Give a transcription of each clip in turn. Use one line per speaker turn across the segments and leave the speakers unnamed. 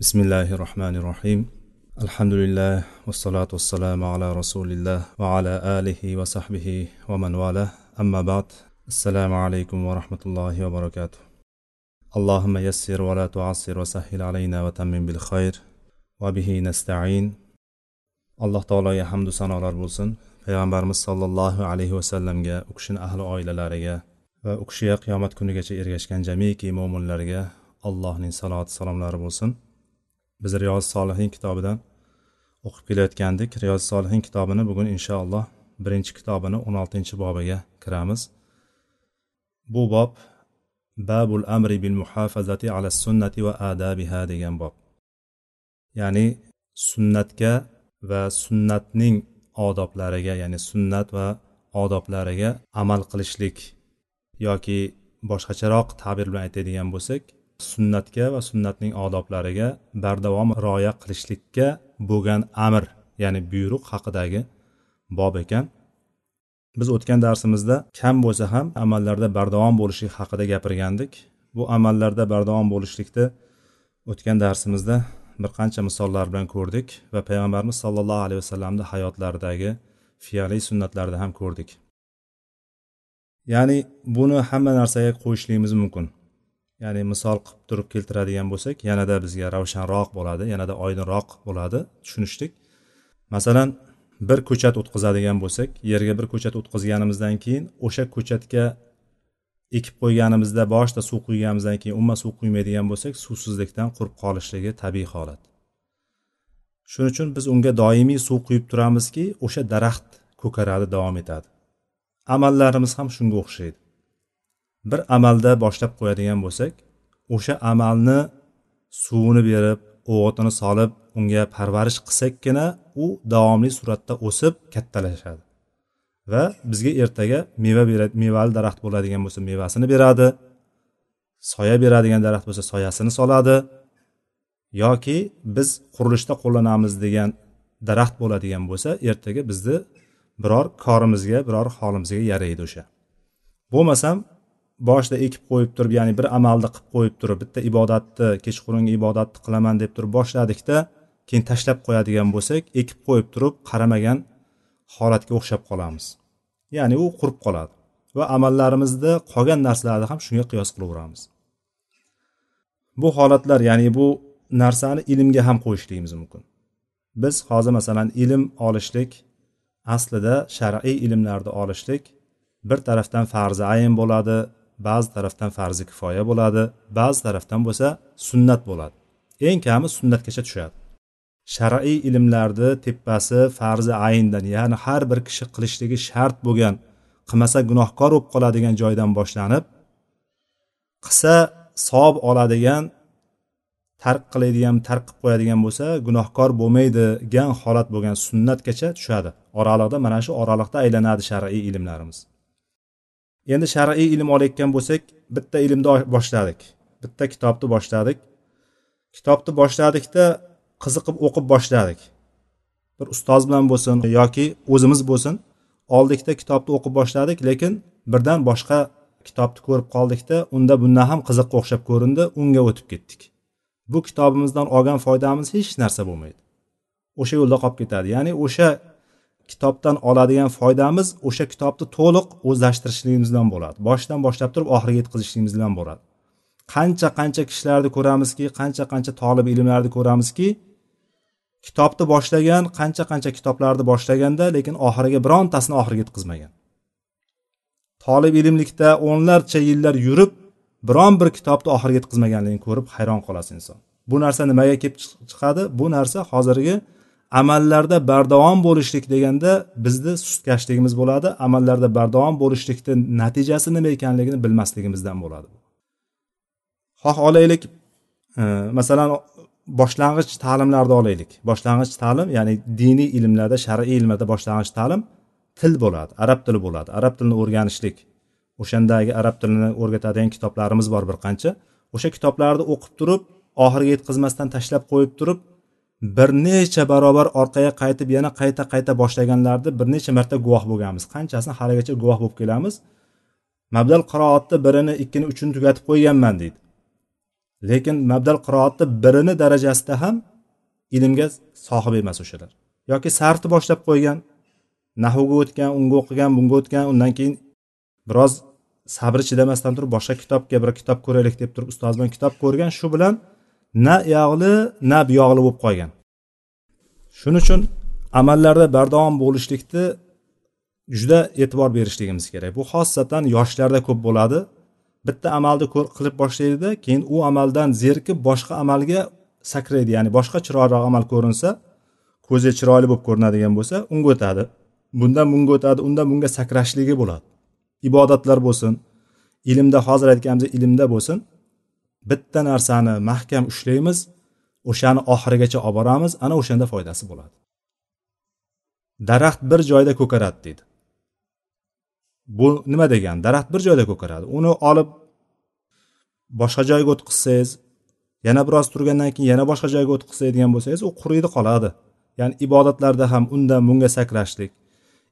بسم الله الرحمن الرحيم الحمد لله والصلاة والسلام على رسول الله وعلى آله وصحبه ومن والاه أما بعد السلام عليكم ورحمة الله وبركاته اللهم يسر ولا تعسر وسهل علينا وتمم بالخير وبه نستعين alloh taologa hamdu sanolar bo'lsin payg'ambarimiz sollallohu alayhi vasallamga u kishini ahli oilalariga va u kishiga qiyomat kunigacha ergashgan jamiki mo'minlarga allohning saloti salomlari bo'lsin Biz riyoz solihin kitobidan o'qib kelayotgandik. Riyoz solihin kitobini bugun inshaalloh birinchi kitobini o'n oltinchi bobiga kiramiz. Bu bob babul amri bil muhafazati ala sunnati va adabiha degan bob. Ya'ni sunnatga va sunnatning odoblariga ya'ni sunnat va odoblariga amal qilishlik yoki boshqacharoq ta'bir bilan aytadigan bo'lsak sunnatga va sunnatning odoblariga bardavom rioya qilishlikka bo'lgan amr ya'ni buyruq haqidagi bob ekan. Biz o'tgan darsimizda kam bo'lsa ham amallarda bardavom bo'lishlik haqida gapirgandik. Bu amallarda bardavom bo'lishlikni o'tgan darsimizda bir qancha misollar bilan ko'rdik va payg'ambarimiz sollallohu alayhi vasallamni hayotlaridagi fiyaliy sunnatlarida ham ko'rdik. Ya'ni buni hamma narsaga qo'yishligimiz mumkin. Ya'ni misol qilib turib keltiradigan bo'lsak yanada bizga ravshanroq bo'ladi yanada oydinroq bo'ladi tushunishlik masalan bir ko'chat o'tqizadigan bo'lsak yerga bir ko'chat o'tqizganimizdan keyin o'sha ko'chatga ekib qo'yganimizda boshida suv quyganimizdan keyin umuman suv quymaydigan bo'lsak suvsizlikdan qurib qolishligi tabiiy holat. Shuning uchun biz unga doimiy suv quyib turamizki o'sha daraxt ko'karadi davom etadi. Amallarimiz ham shunga o'xshaydi. Bir amalda boshlab qo'yadigan bo'lsak o'sha amalni suvini berib o'g'itini solib unga parvarish qilsakkina u davomli suratda o'sib kattalashadi. Va bizga ertaga meva beradi mevali daraxt bo'ladigan bo'lsa mevasini beradi soya beradigan daraxt bo'lsa soyasini soladi yoki biz qurilishda qo'llanamiz degan daraxt bo'ladigan bo'lsa ertaga bizni biror korimizga biror holimizga yaraydi o'sha. Bo'lmasam boshida ekib qo'yib turib ya'ni bir amalni qilib qo'yib turib bitta ibodatni kechqurungi ibodatni qilaman deb turib boshladikda keyin tashlab qo'yadigan bo'lsak ekib qo'yib turib qaramagan holatga o'xshab qolamiz. Ya'ni u qurib qoladi va amallarimizni qolgan narsalarni ham shunga qiyos qilaveramiz. Bu holatlar ya'ni bu narsani ilmga ham qo'yishligimiz mumkin. Biz hozir masalan ilm olishlik aslida shar'iy ilmlarni olishlik bir tarafdan farzi ayn bo'ladi ba'zi tarafdan farzi kifoya bo'ladi ba'zi tarafdan bo'lsa sunnat bo'ladi. Eng kami sunnatgacha tushadi. Shar'iy ilmlarni tepasi farzi ayndan ya'ni har bir kishi qilishligi shart bo'lgan qilmasa gunohkor bo'lib qoladigan joydan boshlanib qilsa savob oladigan tark qiladigan tark qilib qo'yadigan bo'lsa gunohkor bo'lmaydigan holat bo'lgan sunnatgacha tushadi. Oraliqda mana shu oraliqda aylanadi shar'iy ilmlarimiz. Endi shar'iy ilm olayotgan bo'lsak bitta ilmni boshladik. Bitta kitobni boshladik. Kitobni boshladikda qiziqib o'qib boshladik. Bir ustoz bilan bo'lsin yoki o'zimiz bo'lsin oldikda kitobni o'qib boshladik lekin birdan boshqa kitobni ko'rib qoldikda unda bundan ham qiziqqa o'xshab ko'rindi unga o'tib ketdik. Bu kitobimizdan olgan foydamiz hech narsa bo'lmaydi. O'sha yo'lda qolib ketadi. Ya'ni o'sha kitobdan oladigan foydamiz o'sha kitobni to'liq o'zlashtirishligimiz bilan bo'ladi. Boshidan boshlab turib oxiriga yetkazishligimiz bilan bo'ladi. Qancha qancha kishilarni ko'ramizki qancha qancha tolib ilmlarni ko'ramizki kitobni boshlagan qancha qancha kitoblarni boshlaganda lekin oxiriga birontasini oxiriga yetkazmagan. Tolib ilmlikda o'nlarcha yillar yurib biron bir kitobni oxiriga yetkazmaganligini ko'rib hayron qolasiz inson. Bu narsa nimaga kelib chiqadi? Bu narsa hozirgi amallarda bardavom bo'lishlik deganda bizni sustkashligimiz bo'ladi. Amallarda bardavom bo'lishlikni natijasi nima ekanligini bilmasligimizdan bo'ladi. Xoh olaylik. E, masalan boshlang'ich ta'limlarni olaylik. Boshlang'ich ta'lim ya'ni diniy ilmlarda shar'iy ilmlarda boshlang'ich ta'lim til bo'ladi arab tili bo'ladi. Arab tilini o'rganishlik. O'shandagi arab tilini o'rgatadigan kitoblarimiz bor bir qancha. O'sha kitoblarni o'qib turib oxiriga yetkazmasdan tashlab qo'yib turib bir necha barobar orqaga qaytib yana qayta qayta boshlaganlarni bir necha marta guvoh bo'lganmiz. Qanchasini? Haligacha guvoh bo'lib kelamiz. Mabdal qiroatni birini ikkini uchini tugatib qo'yganman deydi. Lekin mabdal qiroatni birini darajasida ham ilmga sohib emas o'shalar. Yoki sarfni boshlab qo'ygan nahvga o'tgan unga o'qigan bunga o'tgan undan keyin biroz sabri chidamasdan turib boshqa kitobga bir kitob ko'raylik deb turib ustoz bilan kitob ko'rgan shu bilan na uyog'li na buyog'li bo'lib qolgan. Shuning uchun amallarda bardavom bo'lishlikni juda e'tibor berishligimiz kerak. Bu xosatan yoshlarda ko'p bo'ladi. Bitta amalni qilib boshlaydida keyin u amaldan zerikib boshqa amalga sakraydi. Ya'ni boshqa chiroyliroq amal ko'rinsa ko'ziga chiroyli bo'lib ko'rinadigan bo'lsa unga o'tadi. Bundan bunga o'tadi undan bunga sakrashligi bo'ladi. Ibodatlar bo'lsin ilmda hozir aytganimizdek ilmda bo'lsin. Bitta narsani mahkam ushlaymiz o'shani oxirigacha olib boramiz ana o'shanda foydasi bo'ladi. Daraxt bir joyda ko'karadi deydi. Bu nima degani? Daraxt bir joyda ko'karadi. Uni olib boshqa joyga o'tqizsangiz yana biroz turgandan keyin yana boshqa joyga o'tqizadigan bo'lsangiz u quriydi qoladi. Ya'ni ibodatlarda ham undan bunga sakrashlik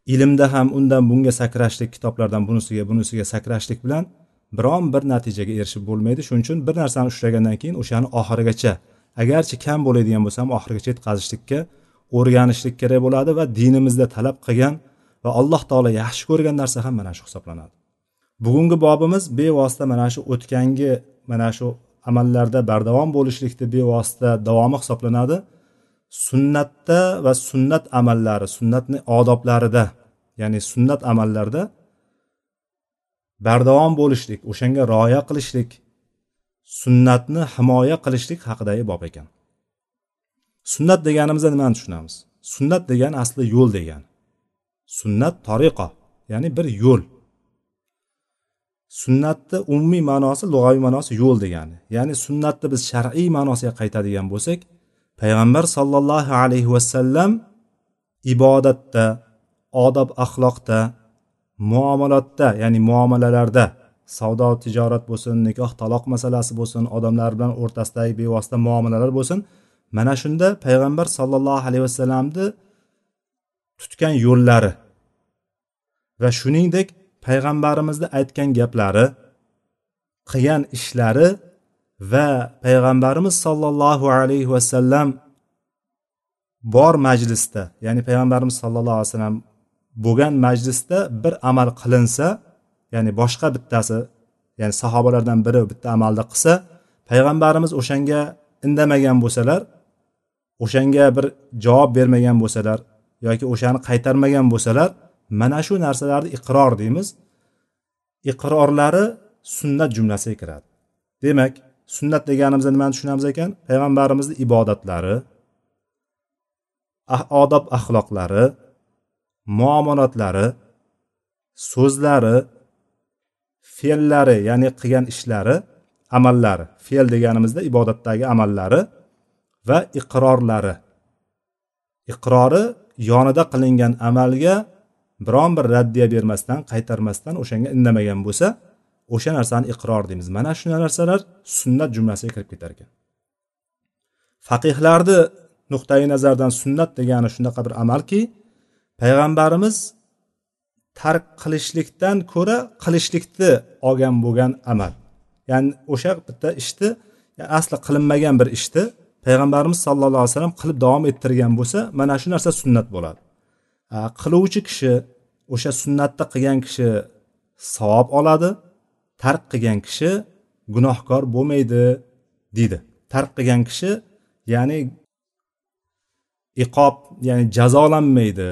ilmda ham undan bunga sakrashlik kitoblardan bunisiga bunisiga sakrashlik bilan biron bir natijaga erishib bo'lmaydi. Shuning uchun bir narsani ushlagandan keyin o'shani oxirigacha agarchi kam bo'ladigan bo'lsa ham oxirigacha yetkazishlikka o'rganishlik kerak bo'ladi va dinimizda talab qilgan va alloh taolo yaxshi ko'rgan narsa ham mana shu hisoblanadi. Bugungi bobimiz bevosita mana shu o'tgangi mana shu amallarda bardavom bo'lishlikni bevosita davomi hisoblanadi. Sunnatda va sunnat amallari sunnatni odoblarida ya'ni sunnat amallarda bardavom bo'lishlik o'shanga rioya qilishlik sunnatni himoya qilishlik haqidagi bob ekan. Sunnat deganimizda nimani tushunamiz? Sunnat degani asli yo'l degani sunnat tariqa ya'ni bir yo'l. Sunnatni umumiy ma'nosi lug'aviy ma'nosi yo'l degani. Ya'ni sunnatni biz shar'iy ma'nosiga qaytadigan bo'lsak payg'ambar sollallohu alayhi vasallam ibodatda odob axloqda muomalotda ya'ni muomalalarda savdo tijorat bo'lsin nikoh taloq masalasi bo'lsin odamlar bilan o'rtasidagi bevosita muomalalar bo'lsin. Mana shunda payg'ambar sollallohu alayhi vasallamni tutgan yo'llari va shuningdek payg'ambarimizni aytgan gaplari qilgan ishlari va payg'ambarimiz sollallohu alayhi vasallam bor majlisda ya'ni payg'ambarimiz sollallohu alayhi vasallam bo'lgan majlisda bir amal qilinsa ya'ni boshqa bittasi ya'ni sahobalardan biri bitta amalni qilsa payg'ambarimiz o'shanga indamagan bo'lsalar o'shanga bir javob bermagan bo'lsalar yoki o'shani qaytarmagan bo'lsalar mana shu narsalarni iqror deymiz. Iqrorlari sunnat jumlasiga kiradi. Demak sunnat deganimizda nimani tushunamiz ekan? Payg'ambarimizni ibodatlari ah, odob axloqlari muomalatlari so'zlari fe'llari ya'ni qilgan ishlari amallari. Fe'l deganimizda ibodatdagi amallari va iqrorlari. Iqrori yonida qilingan amalga biron bir raddiya bermasdan qaytarmasdan o'shanga indamagan bo'lsa o'sha narsani iqror deymiz. Mana shu narsalar sunnat jumlasiga kirib ketar ekan. Faqihlarni nuqtai nazardan sunnat degani shunaqa bir amalki payg'ambarimiz tark qilishlikdan ko'ra qilishlikni olgan bo'lgan amal. Ya'ni o'sha bitta ishni yani asli qilinmagan bir ishni payg'ambarimiz sallallohu alayhi vasallam qilib davom ettirgan bo'lsa mana shu narsa sunnat bo'ladi. Qiluvchi kishi o'sha sunnatni qilgan kishi savob oladi tark qilgan kishi gunohkor bo'lmaydi deydi. Tark qilgan kishi ya'ni iqob ya'ni jazolanmaydi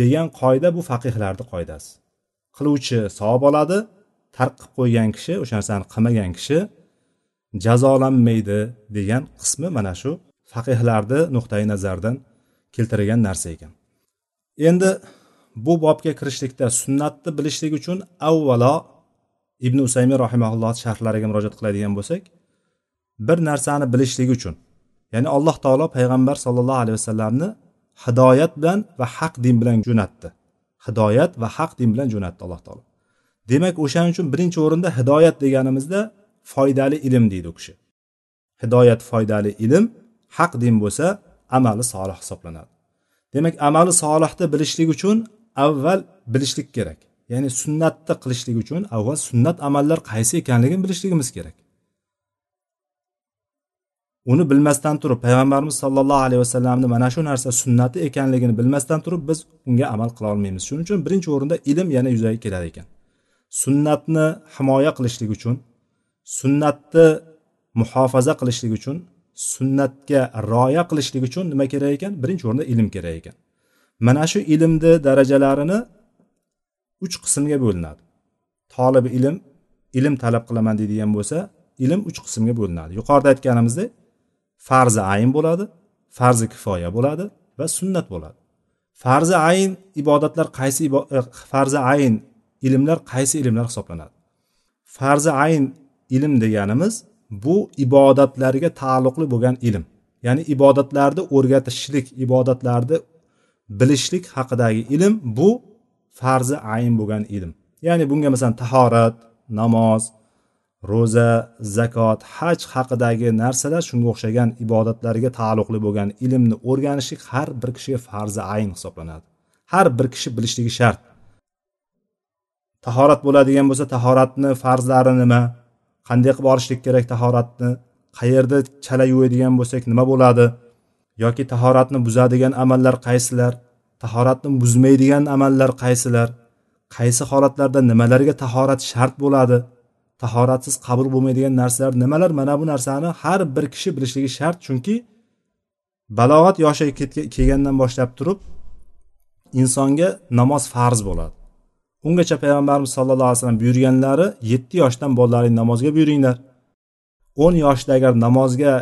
degan qoida bu faqihlarni qoidasi. Qiluvchi savob oladi tark qilib qo'ygan kishi o'sha narsani qilmagan kishi jazolanmaydi degan qismi mana shu faqihlarni nuqtai nazaridan keltirgan narsa ekan. Endi bu bobga kirishlikda sunnatni bilishlik uchun avvalo ibn usaymin rahimaulloh sharhlariga murojaat qiladigan bo'lsak bir narsani bilishlik uchun ya'ni alloh taolo payg'ambar sollallohu alayhi vasallamni hidoyat bilan va haq din bilan jo'natdi. Hidoyat va haq din bilan jo'natdi alloh taolo. Demak o'shaning uchun birinchi o'rinda hidoyat deganimizda foydali ilm deydi u kishi. Hidoyat foydali ilm haq din bo'lsa amali solih hisoblanadi. Demak amali solihni bilishlik uchun avval bilishlik kerak. Ya'ni sunnatni qilishlik uchun avval sunnat amallar qaysi ekanligini bilishligimiz kerak. Uni bilmasdan turib payg'ambarimiz sollallohu alayhi vasallamni mana shu narsa sunnati ekanligini bilmasdan turib biz unga amal qila olmaymiz. Shuning uchun birinchi o'rinda ilm yana yuzaga kelar ekan. Sunnatni himoya qilishlik uchun sunnatni muhofaza qilishlik uchun sunnatga rioya qilishlik uchun nima kerak ekan? Birinchi o'rinda ilm kerak ekan. Mana shu ilmni darajalarini uch qismga bo'linadi. Tolib ilm ilm talab qilaman deydigan bo'lsa ilm uch qismga bo'linadi. Yuqorida aytganimizdek farzi ayn bo'ladi farzi kifoya bo'ladi va sunnat bo'ladi. Farzi ayn ibodatlar qaysi e, farzi ayn ilmlar qaysi ilmlar hisoblanadi? Farzi ayn ilm deganimiz bu ibodatlarga taalluqli bo'lgan ilm. Ya'ni ibodatlarni o'rgatishlik ibodatlarni bilishlik haqidagi ilm bu farzi ayn bo'lgan ilm. Ya'ni bunga masalan tahorat namoz ro'za zakot haj haqidagi narsalar shunga o'xshagan ibodatlarga taalluqli bo'lgan ilmni o'rganishlik har bir kishiga farzi ayn hisoblanadi. Har bir kishi bilishligi shart. Tahorat bo'ladigan bo'lsa tahoratni farzlari nima? Qanday qilib olishlik kerak tahoratni? Qayerda chala yuvadigan bo'lsak nima bo'ladi? Yoki tahoratni buzadigan amallar qaysilar? Tahoratni buzmaydigan amallar qaysilar? Qaysi holatlarda nimalarga tahorat shart bo'ladi? Tahoratsiz qabul bo'lmaydigan narsalar nimalar? Mana bu narsani har bir kishi bilishligi shart chunki balog'at yoshiga kelgandan boshlab turib insonga namoz farz bo'ladi. Ungacha payg'ambarimiz sallallohu alayhi vasallam buyurganlari yetti yoshdan bolalaringni namozga buyuringlar. O'n yoshda agar namozga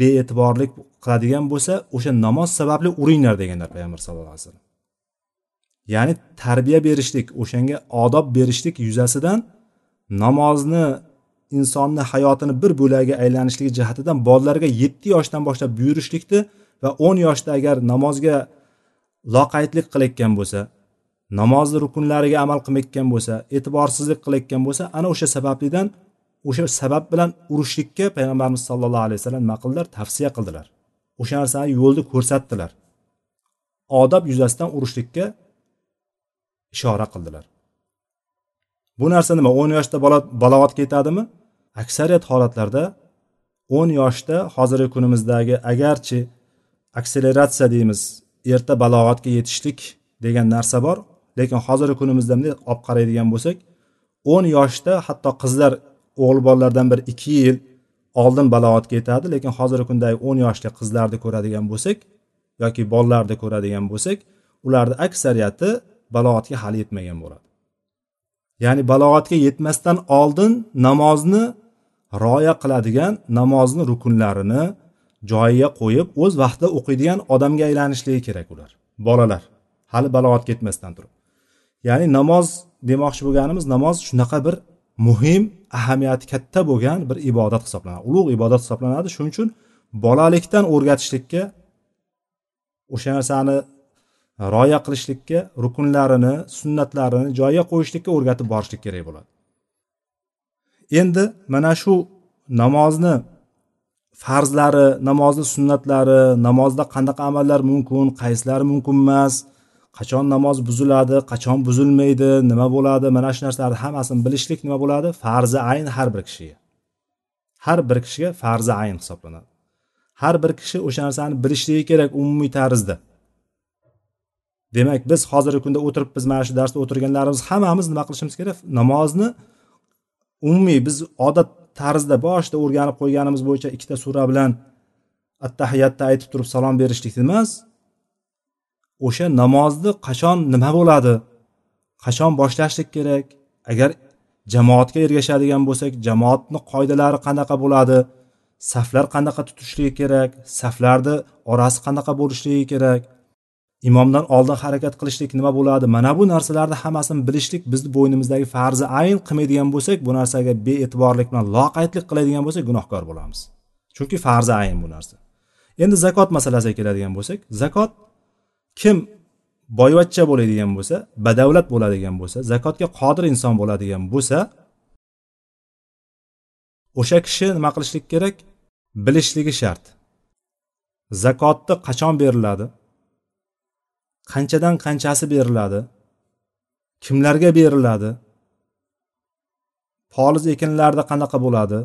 bee'tiborlik qiladigan bo'lsa o'sha namoz sababli uringlar deganlar payg'ambar sallallohu alayhi vasallam. Ya'ni tarbiya berishlik o'shanga odob berishlik yuzasidan namozni insonni hayotini bir bo'lagiga aylanishligi jihatidan bolalarga yetti yoshdan boshlab buyurishlikni va o'n yoshda agar namozga loqaydlik qilayotgan bo'lsa namozni rukunlariga amal qilmayotgan bo'lsa e'tiborsizlik qilayotgan bo'lsa ana o'sha sabablidan o'sha sabab bilan urushlikka payg'ambarimiz sallallohu alayhi vasallam nima qildilar? Tavsiya qildilar. O'sha narsani yo'lni ko'rsatdilar. Odob yuzasidan urushlikka ishora qildilar. Bu narsa nima? o'n yoshda bola balog'atga yetadimi aksariyat holatlarda o'n yoshda hozirgi kunimizdagi agarchi akseleratsiya deymiz erta balog'atga yetishlik degan narsa bor. Lekin hozirgi kunimizda bunday olib qaraydigan bo'lsak o'n yoshda hatto qizlar o'g'il bolalardan bir ikki yil oldin balog'atga yetadi lekin hozirgi kundagi o'n yoshli qizlarni ko'radigan bo'lsak yoki bolalarni ko'radigan bo'lsak ularni aksariyati balog'atga hali yetmagan bo'ladi. Ya'ni balog'atga yetmasdan oldin namozni rioya qiladigan namozni rukunlarini joyiga qo'yib o'z vaqtida o'qiydigan odamga aylanishligi kerak ular bolalar. Hali balog'atga yetmasdan turib. Ya'ni namoz demoqchi bo'lganimiz namoz shunaqa bir muhim ahamiyati katta bo'lgan bir ibodat hisoblanadi ulug' ibodat hisoblanadi. Shuning uchun bolalikdan o'rgatishlikka o'sha narsani rioya qilishlikka rukunlarini sunnatlarini joyiga qo'yishlikka o'rgatib borishlik kerak bo'ladi. Endi mana shu namozni farzlari namozni sunnatlari namozda qanaqa amallar mumkin qaysilari mumkin emas qachon namoz buziladi qachon buzilmaydi nima bo'ladi mana shu narsalarni hammasini bilishlik nima bo'ladi? Farzi ayn har bir kishiga. Har bir kishiga farzi ayn hisoblanadi. Har bir kishi o'sha narsani bilishligi kerak umumiy tarzda. Demak biz hozirgi kunda o'tiribmiz mana shu darsda o'tirganlarimiz hammamiz nima qilishimiz kerak? Namozni umumiy biz odat tarzda boshida o'rganib qo'yganimiz bo'yicha ikkita sura bilan attahiyatda aytib turib salom berishlik emas o'sha namozni qachon nima bo'ladi? Qachon boshlashlik kerak? Agar jamoatga ergashadigan bo'lsak jamoatni qoidalari qanaqa bo'ladi? Saflar qanaqa tutishligi kerak? Saflarni orasi qanaqa bo'lishligi kerak? Imomdan oldin harakat qilishlik nima bo'ladi? Mana bu narsalarni hammasini bilishlik bizni bo'ynimizdagi farzi ayn qilmaydigan bo'lsak bu narsaga bee'tiborlik bilan loqaydlik qiladigan bo'lsak gunohkor bo'lamiz. Chunki farzi ayn bu narsa. Endi zakot masalasiga keladigan bo'lsak zakot kim boyvachcha bo'ladigan bo'lsa badavlat bo'ladigan bo'lsa zakotga qodir inson bo'ladigan bo'lsa o'sha kishi nima qilishlik kerak? Bilishligi shart. Zakotni qachon beriladi? Qanchadan qanchasi beriladi? Kimlarga beriladi? Poliz ekinlarda qanaqa bo'ladi?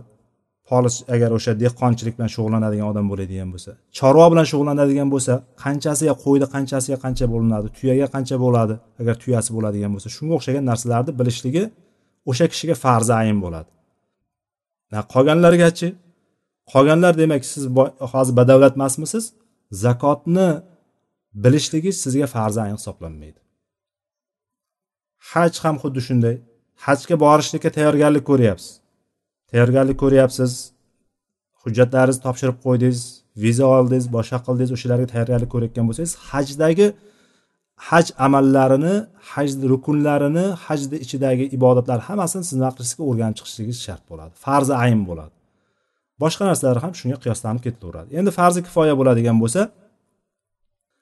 Poliz agar o'sha dehqonchilik bilan shug'ullanadigan odam bo'ladigan bo'lsa chorva bilan shug'ullanadigan bo'lsa qanchasiga qo'yni qanchasiga qancha bo'linadi tuyaga qancha bo'ladi? Agar tuyasi bo'ladigan bo'lsa shunga o'xshagan narsalarni bilishligi o'sha kishiga farzi ayin bo'ladi. Qolganlargachi? Qolganlar demak siz hozir badavlat emasmisiz? Zakotni bilishligingiz sizga farzi hisoblanmaydi. Haj ham xuddi shunday. Hajga borishlikka tayyorgarlik ko'ryapsiz. Tayyorgarlik ko'ryapsiz. Hujjatlaringizni topshirib qo'ydingiz viza oldingiz boshqa qildingiz o'shalarga tayyorgarlik ko'rayotgan bo'lsangiz hajdagi haj amallarini haj rukunlarini hajni ichidagi ibodatlar hammasini siz nima o'rganib chiqishligingiz shart bo'ladi. Farzi ayn bo'ladi. Boshqa narsalar ham shunga qiyoslanib ketaveradi. Endi farzi kifoya bo'ladigan bo'lsa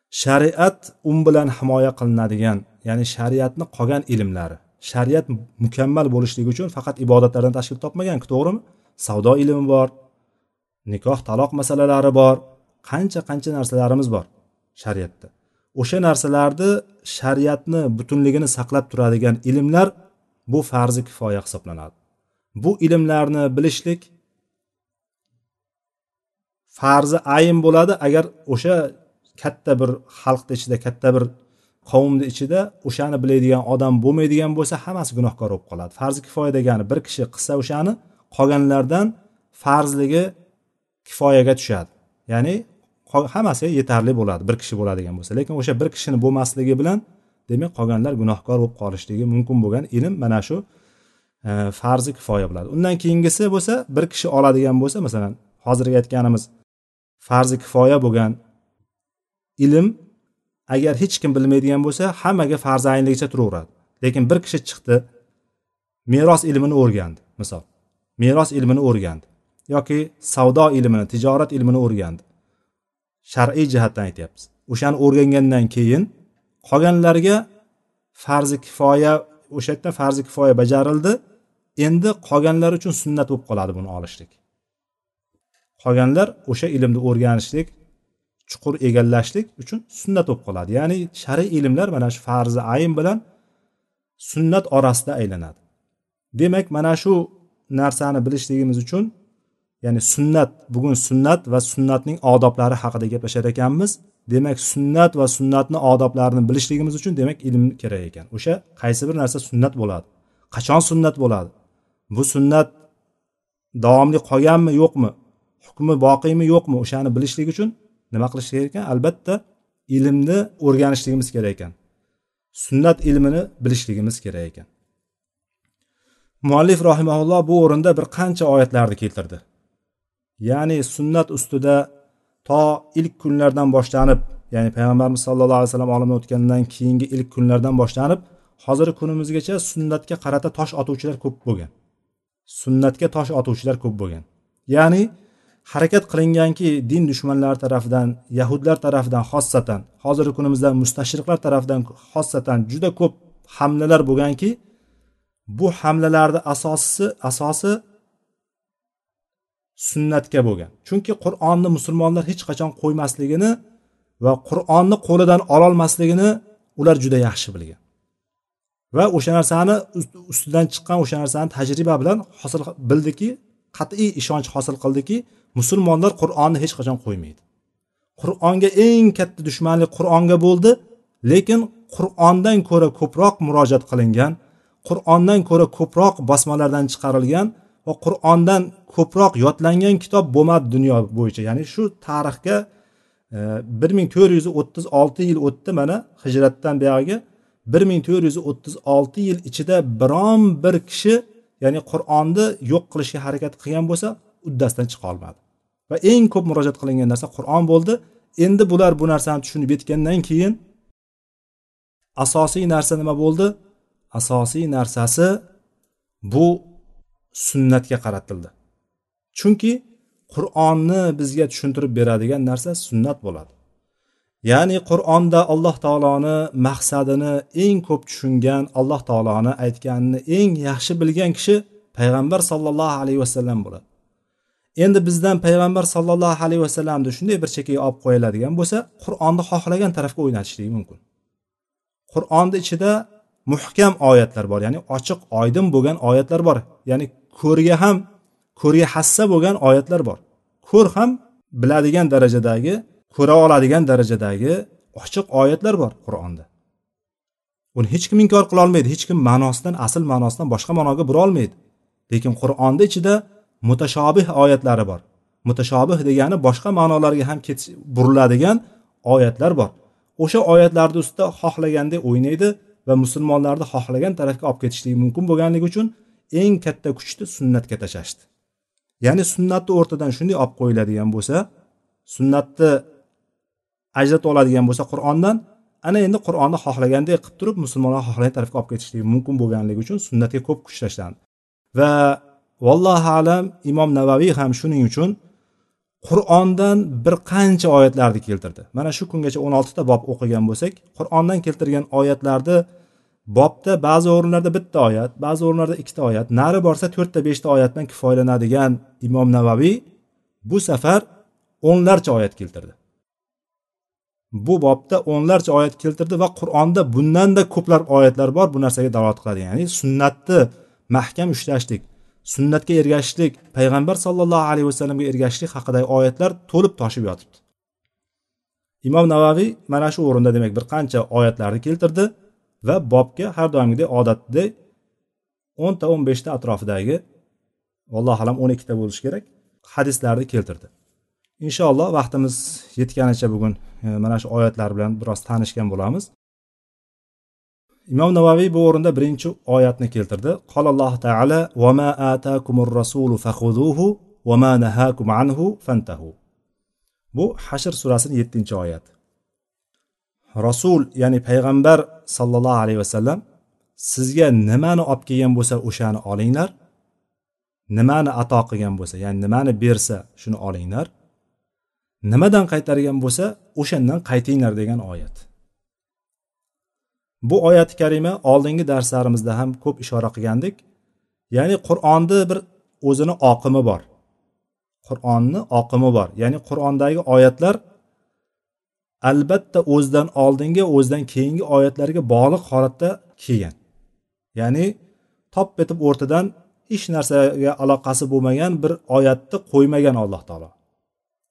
shariat um bilan himoya qilinadigan ya'ni shariatni qolgan ilmlari shariat mukammal bo'lishligi uchun faqat ibodatlardan tashkil topmagan to'g'rimi? Savdo ilmi bor nikoh taloq masalalari bor qancha qancha narsalarimiz bor shariatda. O'sha narsalarni shariatni butunligini saqlab turadigan ilmlar bu farzi kifoya hisoblanadi. Bu ilmlarni bilishlik farzi ayn bo'ladi agar o'sha katta bir xalqni ichida katta bir qavmni ichida o'shani biladigan odam bo'lmaydigan bo'lsa hammasi gunohkor bo'lib qoladi. Farzi kifoya degani bir kishi qilsa o'shani qolganlardan farzligi kifoyaga tushadi. Ya'ni hammasi yetarli bo'ladi bir kishi bo'ladigan bo'lsa. Lekin o'sha bir kishini bo'lmasligi bilan demak qolganlar gunohkor bo'lib qolishligi mumkin bo'lgan ilm mana shu e, farzi kifoya bo'ladi. Undan keyingisi bo'lsa bir kishi oladigan bo'lsa masalan hozirgi aytganimiz farzi kifoya bo'lgan ilm agar hech kim bilmaydigan bo'lsa hammaga farzaynligicha turaveradi. Lekin bir kishi chiqdi meros ilmini o'rgandi misol. Meros ilmini o'rgandi yoki savdo ilmini tijorat ilmini o'rgandi. Shar'iy jihatdan aytyapmiz. O'shani o'rgangandan keyin qolganlarga farzi kifoya o'sha yerda farzi kifoya bajarildi. Endi qolganlar uchun sunnat bo'lib qoladi buni olishlik. Qolganlar o'sha ilmni o'rganishlik chuqur egallashlik uchun sunnat bo'lib qoladi. Ya'ni shar'iy ilmlar mana shu farzi ayn bilan sunnat orasida aylanadi. Demak mana shu narsani bilishligimiz uchun ya'ni sunnat bugun sunnat va sunnatning odoblari haqida gaplashar ekanmiz. Demak sunnat va sunnatni odoblarini bilishligimiz uchun demak ilm kerak ekan. O'sha qaysi bir narsa sunnat bo'ladi? Qachon sunnat bo'ladi? Bu sunnat davomli qolganmi yo'qmi? Hukmi boqiymi yo'qmi? O'shani bilishlik uchun nima qilish kerak ekan? Albatta ilmni o'rganishligimiz kerak ekan. Sunnat ilmini bilishligimiz kerak ekan. Muallif rahimaulloh bu o'rinda bir qancha oyatlarni keltirdi. Ya'ni sunnat ustida to ilk kunlardan boshlanib ya'ni payg'ambarimiz sallallohu alayhi vasallam olamdan o'tgandan keyingi ilk kunlardan boshlanib hozirgi kunimizgacha sunnatga qarata tosh otuvchilar ko'p bo'lgan. Sunnatga tosh otuvchilar ko'p bo'lgan. Ya'ni harakat qilinganki din dushmanlari tarafidan yahudlar tarafidan xossatan hozirgi kunimizda mustashriqlar tarafidan xossatan juda ko'p hamlalar bo'lganki bu hamlalarni asosi asosi sunnatga bo'lgan. Chunki qur'onni musulmonlar hech qachon qo'ymasligini va qur'onni qo'lidan ololmasligini ular juda yaxshi bilgan. Va o'sha narsani ustidan chiqqan o'sha narsani tajriba bilan hosil bildiki qat'iy ishonch hosil qildiki musulmonlar qur'onni hech qachon qo'ymaydi. Qur'onga eng katta dushmanlik qur'onga bo'ldi lekin qur'ondan ko'ra ko'proq murojaat qilingan qur'ondan ko'ra ko'proq bosmalardan chiqarilgan va qur'ondan ko'proq yodlangan kitob bo'lmadi dunyo bo'yicha. Ya'ni shu tarixga e, bir ming to'rt yuz o'ttiz olti yil o'tdi mana hijratdan buyog'iga bir ming to'rt yuz o'ttiz olti yil ichida biron bir kishi ya'ni qur'onni yo'q qilishga harakat qilgan bo'lsa uddasidan chiqa olmadi. Va eng ko'p murojaat qilingan narsa qur'on bo'ldi. Endi bular bu narsani tushunib yetgandan keyin asosiy narsa nima bo'ldi? Asosiy narsasi bu sunnatga qaratildi. Chunki qur'onni bizga tushuntirib beradigan narsa sunnat bo'ladi. Ya'ni qur'onda alloh taoloni maqsadini eng ko'p tushungan alloh taoloni aytganini eng yaxshi bilgan kishi payg'ambar sollallohu alayhi vasallam bo'ladi. Endi bizdan payg'ambar sollallohu alayhi vasallamni shunday bir chekkaga olib qo'yiladigan bo'lsa qur'onni xohlagan tarafga o'ynatishligi mumkin. Qur'onni ichida muhkam oyatlar bor ya'ni ochiq oydin bo'lgan oyatlar bor. Ya'ni ko'rga ham ko'rga hassa bo'lgan oyatlar bor. Ko'r ham biladigan darajadagi ko'ra oladigan darajadagi ochiq oyatlar bor qur'onda. Uni hech kim inkor qilolmaydi hech kim ma'nosidan asl ma'nosidan boshqa ma'noga bura olmaydi. Lekin qur'onni ichida mutashobih oyatlari bor. Mutashobih degani boshqa ma'nolarga ham ketish buriladigan oyatlar bor. O'sha oyatlarni ustida xohlagandek o'ynaydi va musulmonlarni xohlagan tarafga olib ketishligi mumkin bo'lganligi uchun eng katta kuchni sunnatga tashlashdi. Ya'ni sunnatni o'rtadan shunday olib qo'yiladigan bo'lsa sunnatni ajratib oladigan bo'lsa qur'ondan ana endi qur'onni xohlagandek qilib turib musulmonlar xohlagan tarafga olib ketishligi mumkin bo'lganligi uchun sunnatga ko'p kuch tashlandi. Va vallohu alam imom navaviy ham shuning uchun qur'ondan bir qancha oyatlarni keltirdi. Mana shu kungacha o'n oltita bob o'qigan bo'lsak qur'ondan keltirgan oyatlarni bobda ba'zi o'rinlarda bitta oyat ba'zi o'rinlarda ikkita oyat nari borsa to'rtta beshta oyatdan kifoyalanadigan imom navaviy bu safar o'nlarcha oyat keltirdi. Bu bobda o'nlarcha oyat keltirdi va qur'onda bundanda ko'plab oyatlar bor bu narsaga dalolat qiladi. Ya'ni sunnatni mahkam ushlashlik. Sunnatga ergashishlik payg'ambar sollallohu alayhi vasallamga ergashishlik haqidagi oyatlar to'lib toshib yotibdi. Imom navaviy mana shu o'rinda demak bir qancha oyatlarni keltirdi va bobga har doimgidek odatdek o'nta o'n beshta atrofidagi allohu alam o'n ikkita bo'lishi kerak hadislarni keltirdi. Inshaalloh vaqtimiz yetganicha bugun e, mana shu oyatlar bilan biroz tanishgan bo'lamiz. Imom navaviy bu o'rinda birinchi oyatni keltirdi. Qolalloh taala va atakumur rasulu fakhuduhu va ma nahakum anhu fantahu. Bu hashr surasini yettinchi oyat rasul ya'ni payg'ambar sollallohu alayhi vasallam sizga nimani olib kelgan bo'lsa o'shani olinglar nimani ato qilgan bo'lsa ya'ni nimani bersa shuni olinglar nimadan qaytargan bo'lsa o'shandan qaytinglar degan oyat. Bu oyati karima oldingi darslarimizda ham ko'p ishora qilgandik ya'ni qur'onni bir o'zini oqimi bor. Qur'onni oqimi bor. Ya'ni qur'ondagi oyatlar albatta o'zidan oldingi o'zidan keyingi oyatlarga bog'liq holatda kelgan. Ya'ni top etib o'rtadan hech narsaga aloqasi bo'lmagan bir oyatni qo'ymagan alloh taolo.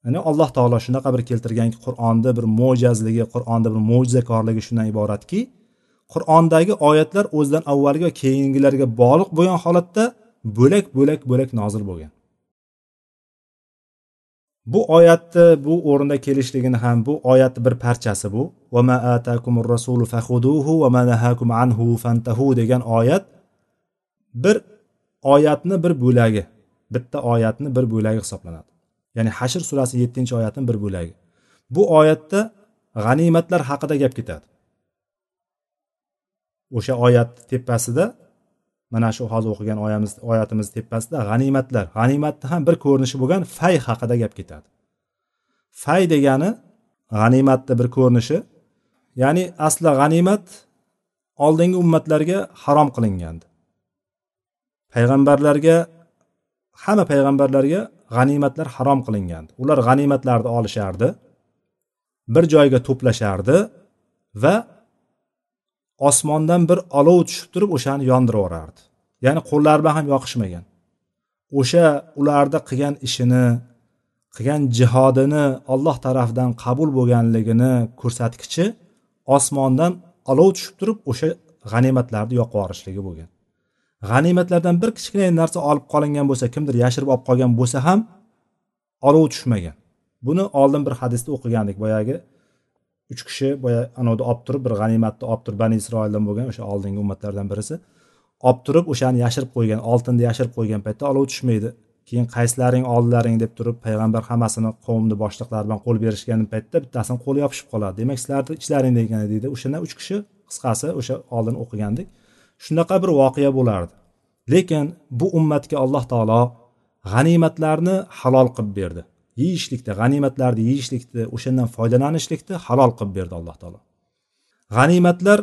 Ya'ni alloh taolo shunaqa bir keltirganki qur'onni bir mo'jazligi qur'onni bir mo'jizakorligi shundan iboratki qur'ondagi oyatlar o'zidan avvalgi va keyingilarga bog'liq bo'lgan holatda bo'lak bo'lak bo'lak nozil bo'lgan. Bu oyatni bu o'rinda kelishligini ham bu oyatni bir parchasi bu. Rasulu anhu fantahu degan oyat bir oyatni bir bo'lagi bitta oyatni bir bo'lagi hisoblanadi. Ya'ni hashr surasi yettinchi oyatni bir bo'lagi. Bu oyatda g'animatlar haqida gap ketadi o'sha oyatni tepasida mana shu hozir o'qigan oyamiz oyatimiz tepasida g'animatlar g'animatni ham bir ko'rinishi bo'lgan fay haqida gap ketadi. Fay degani g'animatni bir ko'rinishi ya'ni asli g'animat oldingi ummatlarga harom qilingandi. Payg'ambarlarga hamma payg'ambarlarga g'animatlar harom qilingandi. Ular g'animatlarni olishardi bir joyga to'plashardi va osmondan bir olov tushib turib o'shani yondirib yuborardi ya'ni qo'llari bilan ham yoqishmagan. O'sha ularni qilgan ishini qilgan jihodini olloh tarafidan qabul bo'lganligini ko'rsatkichi osmondan olov tushib turib o'sha g'animatlarni yoqib yuborishligi bo'lgan. G'animatlardan bir kichkina narsa olib qolingan bo'lsa kimdir yashirib olib qolgan bo'lsa ham olov tushmagan. Buni oldin bir hadisda o'qigandik boyagi. Uch kishi boya anavda olib turib bir g'animatni olib turib bani isroildan bo'lgan o'sha oldingi ummatlardan birisi. Olib turib o'shani yashirib qo'ygan oltinni yashirib qo'ygan paytda olov tushmaydi. Keyin qaysilaring oldilaring deb turib payg'ambar hammasini qavmni boshliqlari bilan qo'l berishgan paytda bittasini qo'li yopishib qoladi. Demak sizlarni ichlaringda ekan deydi. O'shanda uch kishi qisqasi o'sha oldin o'qigandik. Shunaqa bir voqea bo'lardi. Lekin bu ummatga alloh taolo g'animatlarni halol qilib berdi. Yeyishlikda g'animatlarni yeyishlikda o'shandan foydalanishlikni halol qilib berdi alloh taolo. G'animatlar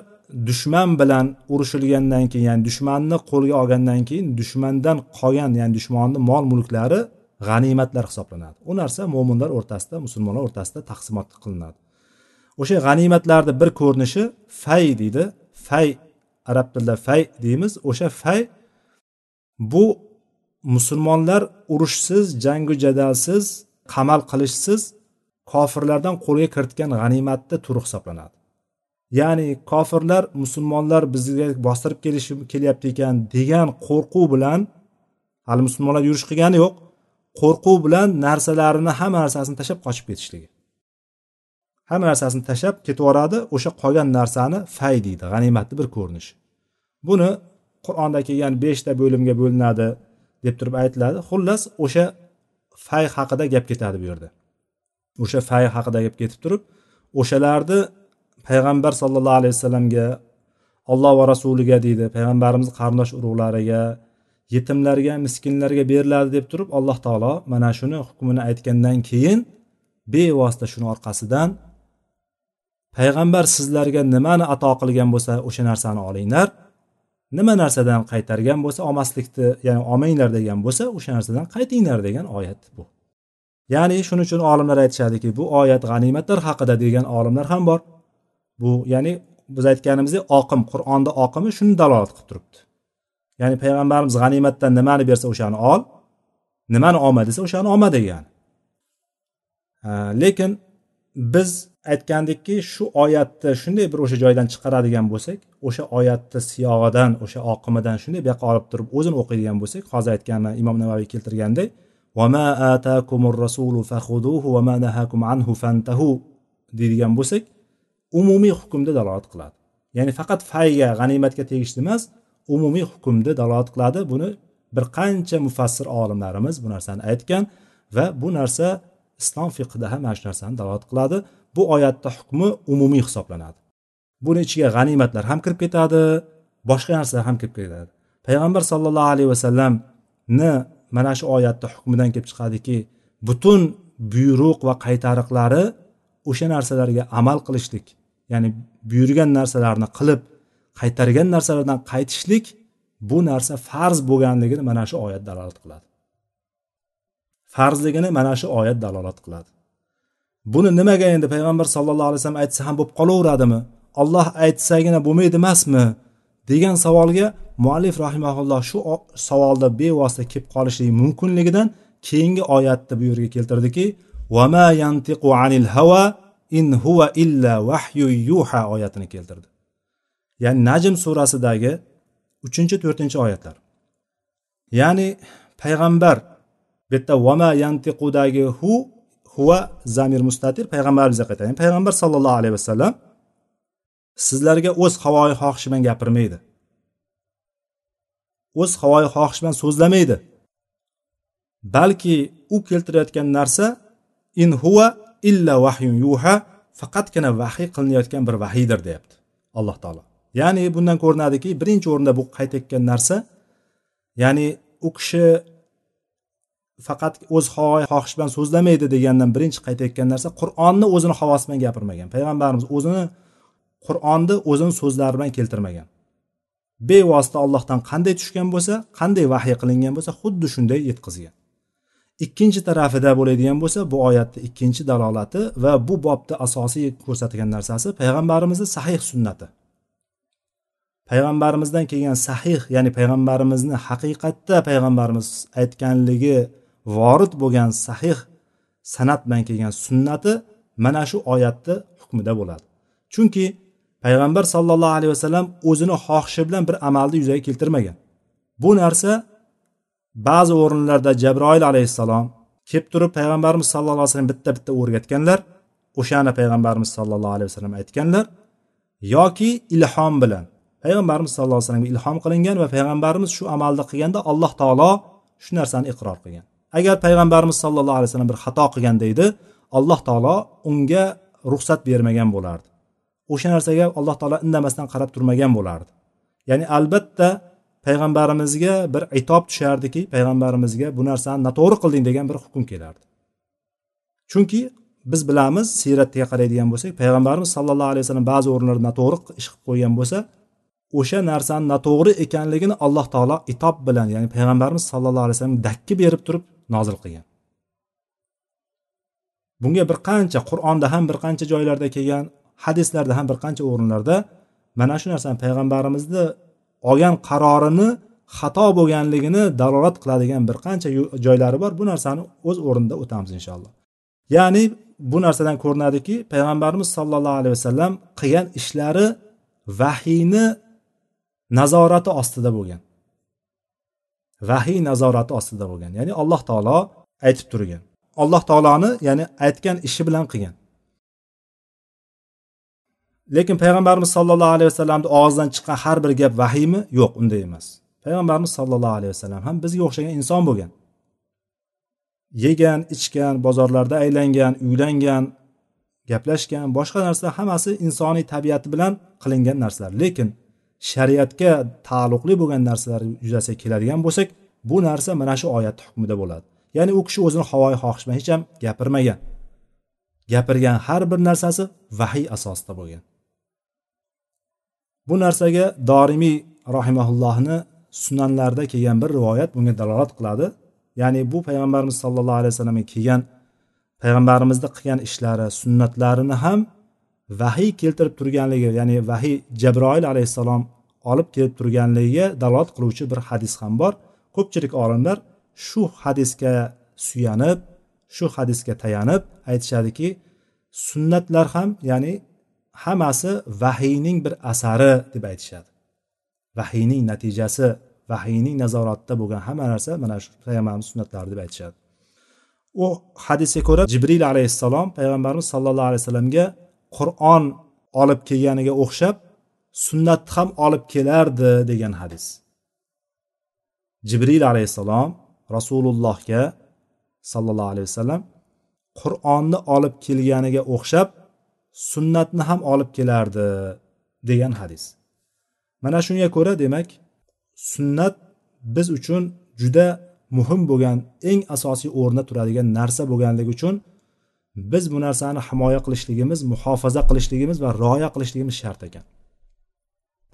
dushman bilan urushilgandan keyin ya'ni dushmanni qo'lga olgandan keyin dushmandan qolgan ya'ni dushmanni mol mulklari g'animatlar hisoblanadi. U narsa mo'minlar o'rtasida musulmonlar o'rtasida taqsimot qilinadi. O'sha g'animatlarni bir ko'rinishi fay deydi. Fay arab tilida fay deymiz. O'sha fay bu musulmonlar urushsiz jangu jadalsiz qamal qilishsiz kofirlardan qo'lga kiritgan g'animatni turi hisoblanadi. Ya'ni kofirlar musulmonlar bizga bostirib kelishi kelyapti ekan degan qo'rquv bilan hali musulmonlar yurish qilgani yo'q qo'rquv bilan narsalarini hamma narsasini tashlab qochib ketishligi. Hamma narsasini tashlab ketib yuboradi o'sha qolgan narsani fay deydi g'animatni bir ko'rinishi buni qur'onda kelgan beshta bo'limga bo'linadi deb turib aytiladi. Xullas o'sha fay haqida gap ketadi bu yerda. O'sha fay haqida gap ketib turib o'shalarni payg'ambar sollallohu alayhi vasallamga olloh va rasuliga deydi payg'ambarimiz qarindosh urug'lariga yetimlarga miskinlarga beriladi deb turib alloh taolo mana shuni hukmini aytgandan keyin bevosita shuni orqasidan payg'ambar sizlarga nimani ato qilgan bo'lsa o'sha narsani olinglar. Nima narsadan qaytargan bo'lsa olmaslikni ya'ni olmanglar degan bo'lsa o'sha narsadan qaytinglar degan oyat bu. Ya'ni shuning uchun olimlar aytishadiki bu oyat g'animatlar haqida degan olimlar ham bor. Bu ya'ni biz aytganimizdek oqim qur'onni oqimi shuni dalolat qilib turibdi. Ya'ni payg'ambarimiz g'animatdan nimani bersa o'shani ol nimani olma desa o'shani olma degan lekin biz aytgandikki shu oyatni shunday bir o'sha joydan chiqaradigan bo'lsak o'sha oyatni siyog'idan o'sha oqimidan shunday bu yoqqa olib turib o'zini o'qiydigan bo'lsak hozir aytgan imom navaviy keltirganday deydigan bo'lsak umumiy hukmda dalolat qiladi. Ya'ni faqat fayga g'animatga tegishli emas umumiy hukmni dalolat qiladi. Buni bir qancha mufassir olimlarimiz bu narsani aytgan va bu narsa islom fiqida ham mana shu narsani dalolat qiladi. Bu oyatda hukmi umumiy hisoblanadi. Buni ichiga g'animatlar ham kirib ketadi boshqa narsalar ham kirib ketadi. Payg'ambar sollallohu alayhi vasallamni mana shu oyatni hukmidan kelib chiqadiki butun buyruq va qaytariqlari o'sha narsalarga amal qilishlik ya'ni buyurgan narsalarni qilib qaytargan narsalardan qaytishlik bu narsa farz bo'lganligini mana shu oyat dalolat qiladi. Farzligini mana shu oyat dalolat qiladi. Buni nimaga endi payg'ambar sallallohu alayhi vasallam aytsa ham bo'lib qolaveradimi olloh aytsagina bo'lmaydi emasmi? degan savolga muallif rahimaulloh shu savolda bevosita kelib qolishligi mumkinligidan keyingi oyatni bu yerga keltirdiki vama yantiqu anil hava in huva illa vahyu yuha oyatini keltirdi. Ya'ni najm surasidagi uchinchi to'rtinchi oyatlar. Ya'ni payg'ambar bu yerda vama yantiqudagi hu huva zamir mustatir payg'ambarimizga qaytadi ya'ni payg'ambar sallallohu alayhi vasallam sizlarga o'z havoyi xohishi bilan gapirmaydi. O'z havoyi xohishi bilan so'zlamaydi. Balki u keltirayotgan narsa in huva illa vahyun yuha faqatgina vahiy qilinayotgan bir vahiydir deyapti alloh taolo. Ya'ni bundan ko'rinadiki birinchi o'rinda bu qaytayotgan narsa ya'ni u kishi faqat o'z havoyi xohish bilan so'zlamaydi degandan birinchi qaytayotgan narsa qur'onni o'zini havosi bilan gapirmagan. Payg'ambarimiz o'zini qur'onni o'zini so'zlari bilan keltirmagan. Bevosita allohdan qanday tushgan bo'lsa qanday vahiy qilingan bo'lsa xuddi shunday yetkazgan. Ikkinchi tarafida bo'ladigan bo'lsa bu oyatni ikkinchi dalolati va bu bobda asosiy ko'rsatgan narsasi payg'ambarimizni sahih sunnati. Payg'ambarimizdan kelgan sahih ya'ni payg'ambarimizni haqiqatda payg'ambarimiz aytganligi vorid bo'lgan sahih san'at bilan kelgan sunnati mana shu oyatni hukmida bo'ladi. Chunki payg'ambar sollallohu alayhi vasallam o'zini xohishi bilan bir amalni yuzaga keltirmagan. Bu narsa ba'zi o'rinlarda jabroil alayhissalom kelib turib payg'ambarimiz sallallohu alayhi vasallam bitta bitta o'rgatganlar o'shani payg'ambarimiz sallallohu alayhi vasallam aytganlar yoki ilhom bilan payg'ambarimiz sallallohu alayhi vasallamga ilhom qilingan va payg'ambarimiz shu amalni qilganda alloh taolo shu narsani iqror qilgan. Agar payg'ambarimiz sallallohu alayhi vasallam bir xato qilganda edi alloh taolo unga ruxsat bermagan bo'lardi. O'sha narsaga alloh taolo indamasdan qarab turmagan bo'lardi. Ya'ni albatta payg'ambarimizga bir itob tushardiki payg'ambarimizga bu narsani noto'g'ri qilding degan bir hukm kelardi. Chunki biz bilamiz siyratga qaraydigan bo'lsak payg'ambarimiz sallallohu alayhi vasallam ba'zi o'rinlarda noto'g'ri ish qilib qo'ygan bo'lsa o'sha narsani noto'g'ri ekanligini alloh taolo itob bilan ya'ni payg'ambarimiz sallallohu alayhi vasallam dakki berib turib nozil qilgan. Bunga bir qancha qur'onda ham bir qancha joylarda kelgan hadislarda ham bir qancha o'rinlarda mana shu narsani payg'ambarimizni olgan qarorini xato bo'lganligini dalolat qiladigan bir qancha joylari bor. Bu narsani o'z o'rnida o'tamiz inshaalloh. Ya'ni bu narsadan ko'rinadiki payg'ambarimiz sollallohu alayhi vasallam qilgan ishlari vahiyni nazorati ostida bo'lgan. Vahiy nazorati ostida bo'lgan. Ya'ni alloh taolo aytib turgan. Alloh taoloni ya'ni aytgan ishi bilan qilgan. Lekin payg'ambarimiz sollallohu alayhi vasallamni og'zidan chiqqan har bir gap vahiymi? Yo'q unday emas. Payg'ambarimiz sollallohu alayhi vasallam ham bizga o'xshagan inson bo'lgan. Yegan ichgan bozorlarda aylangan uylangan gaplashgan boshqa narsa hammasi insoniy tabiati bilan qilingan narsalar. Lekin shariatga taalluqli bo'lgan narsalar yuzasiga keladigan bo'lsak bu narsa mana shu oyatni hukmida bo'ladi. Ya'ni u kishi o'zini havoyi xohish bilan hech ham gapirmagan. Gapirgan har bir narsasi vahiy asosida bo'lgan. Bu narsaga dorimiy rohimaullohni sunanlarida kelgan bir rivoyat bunga dalolat qiladi. Ya'ni bu payg'ambarimiz sollallohu alayhi vasallamga kelgan payg'ambarimizni qilgan ishlari sunnatlarini ham vahiy keltirib turganligi ya'ni vahiy jabroil alayhissalom olib kelib turganligiga dalolat qiluvchi bir hadis ham bor. Ko'pchilik olimlar shu hadisga suyanib shu hadisga tayanib aytishadiki sunnatlar ham ya'ni hammasi vahiyning bir asari deb aytishadi. Vahiyning natijasi vahiyning nazoratida bo'lgan hamma narsa mana shu payg'ambarimiz sunnatlari deb aytishadi. U hadisga ko'ra jibril alayhissalom payg'ambarimiz sallallohu alayhi vasallamga qur'on olib kelganiga o'xshab sunnatni ham olib kelardi degan hadis. Jibril alayhissalom rasulullohga sollallohu alayhi vasallam qur'onni olib kelganiga o'xshab sunnatni ham olib kelardi degan hadis. Mana shunga ko'ra demak sunnat biz uchun juda muhim bo'lgan eng asosiy o'rnda turadigan narsa bo'lganligi uchun biz bu narsani himoya qilishligimiz muhofaza qilishligimiz va rioya qilishligimiz shart ekan.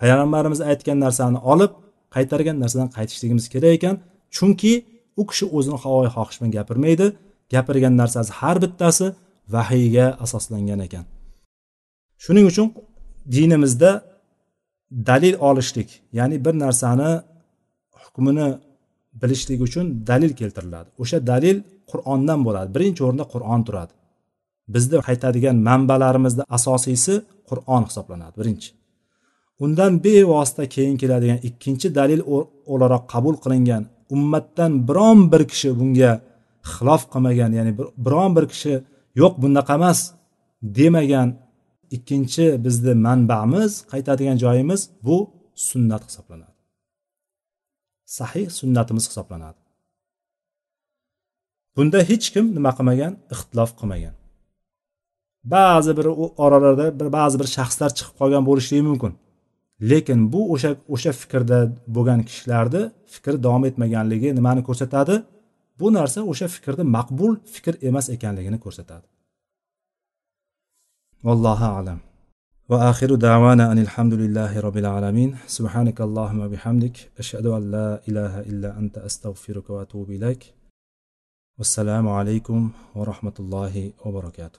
Payg'ambarimiz aytgan narsani olib qaytargan narsadan qaytishligimiz kerak ekan. Chunki u kishi o'zini havoyi xohish bilan gapirmaydi. Gapirgan narsasi har bittasi vahiyga asoslangan ekan. Shuning uchun dinimizda dalil olishlik ya'ni bir narsani hukmini bilishlik uchun dalil keltiriladi. O'sha dalil qur'ondan bo'ladi. Birinchi o'rinda qur'on turadi. Bizni qaytadigan manbalarimizni asosiysi qur'on hisoblanadi birinchi. Undan bevosita keyin keladigan ikkinchi dalil o'laroq qabul qilingan ummatdan biron bir kishi bunga xilof qilmagan ya'ni biron bir kishi yo'q bunaqa emas demagan ikkinchi bizni manbamiz qaytadigan joyimiz bu sunnat hisoblanadi. Sahih sunnatimiz hisoblanadi. Bunda hech kim nima qilmagan? Ixtilof qilmagan. Ba'zi bir oralarda bir ba'zi bir shaxslar chiqib qolgan bo'lishligi mumkin. Lekin bu o'sha o'sha fikrda bo'lgan kishilarni fikri davom etmaganligi nimani ko'rsatadi? Bu narsa o'sha fikrni maqbul fikr emas ekanligini ko'rsatadi. Vallohu alam. Va axiru davana anil hamdulillahi robbil alamin. Subhanaka allohumma bihamdik. Ashhadu an la ilaha illa anta astag'firuka va atubu ilayk. Vassalomu alaykum va rahmatullohi va barakatuh.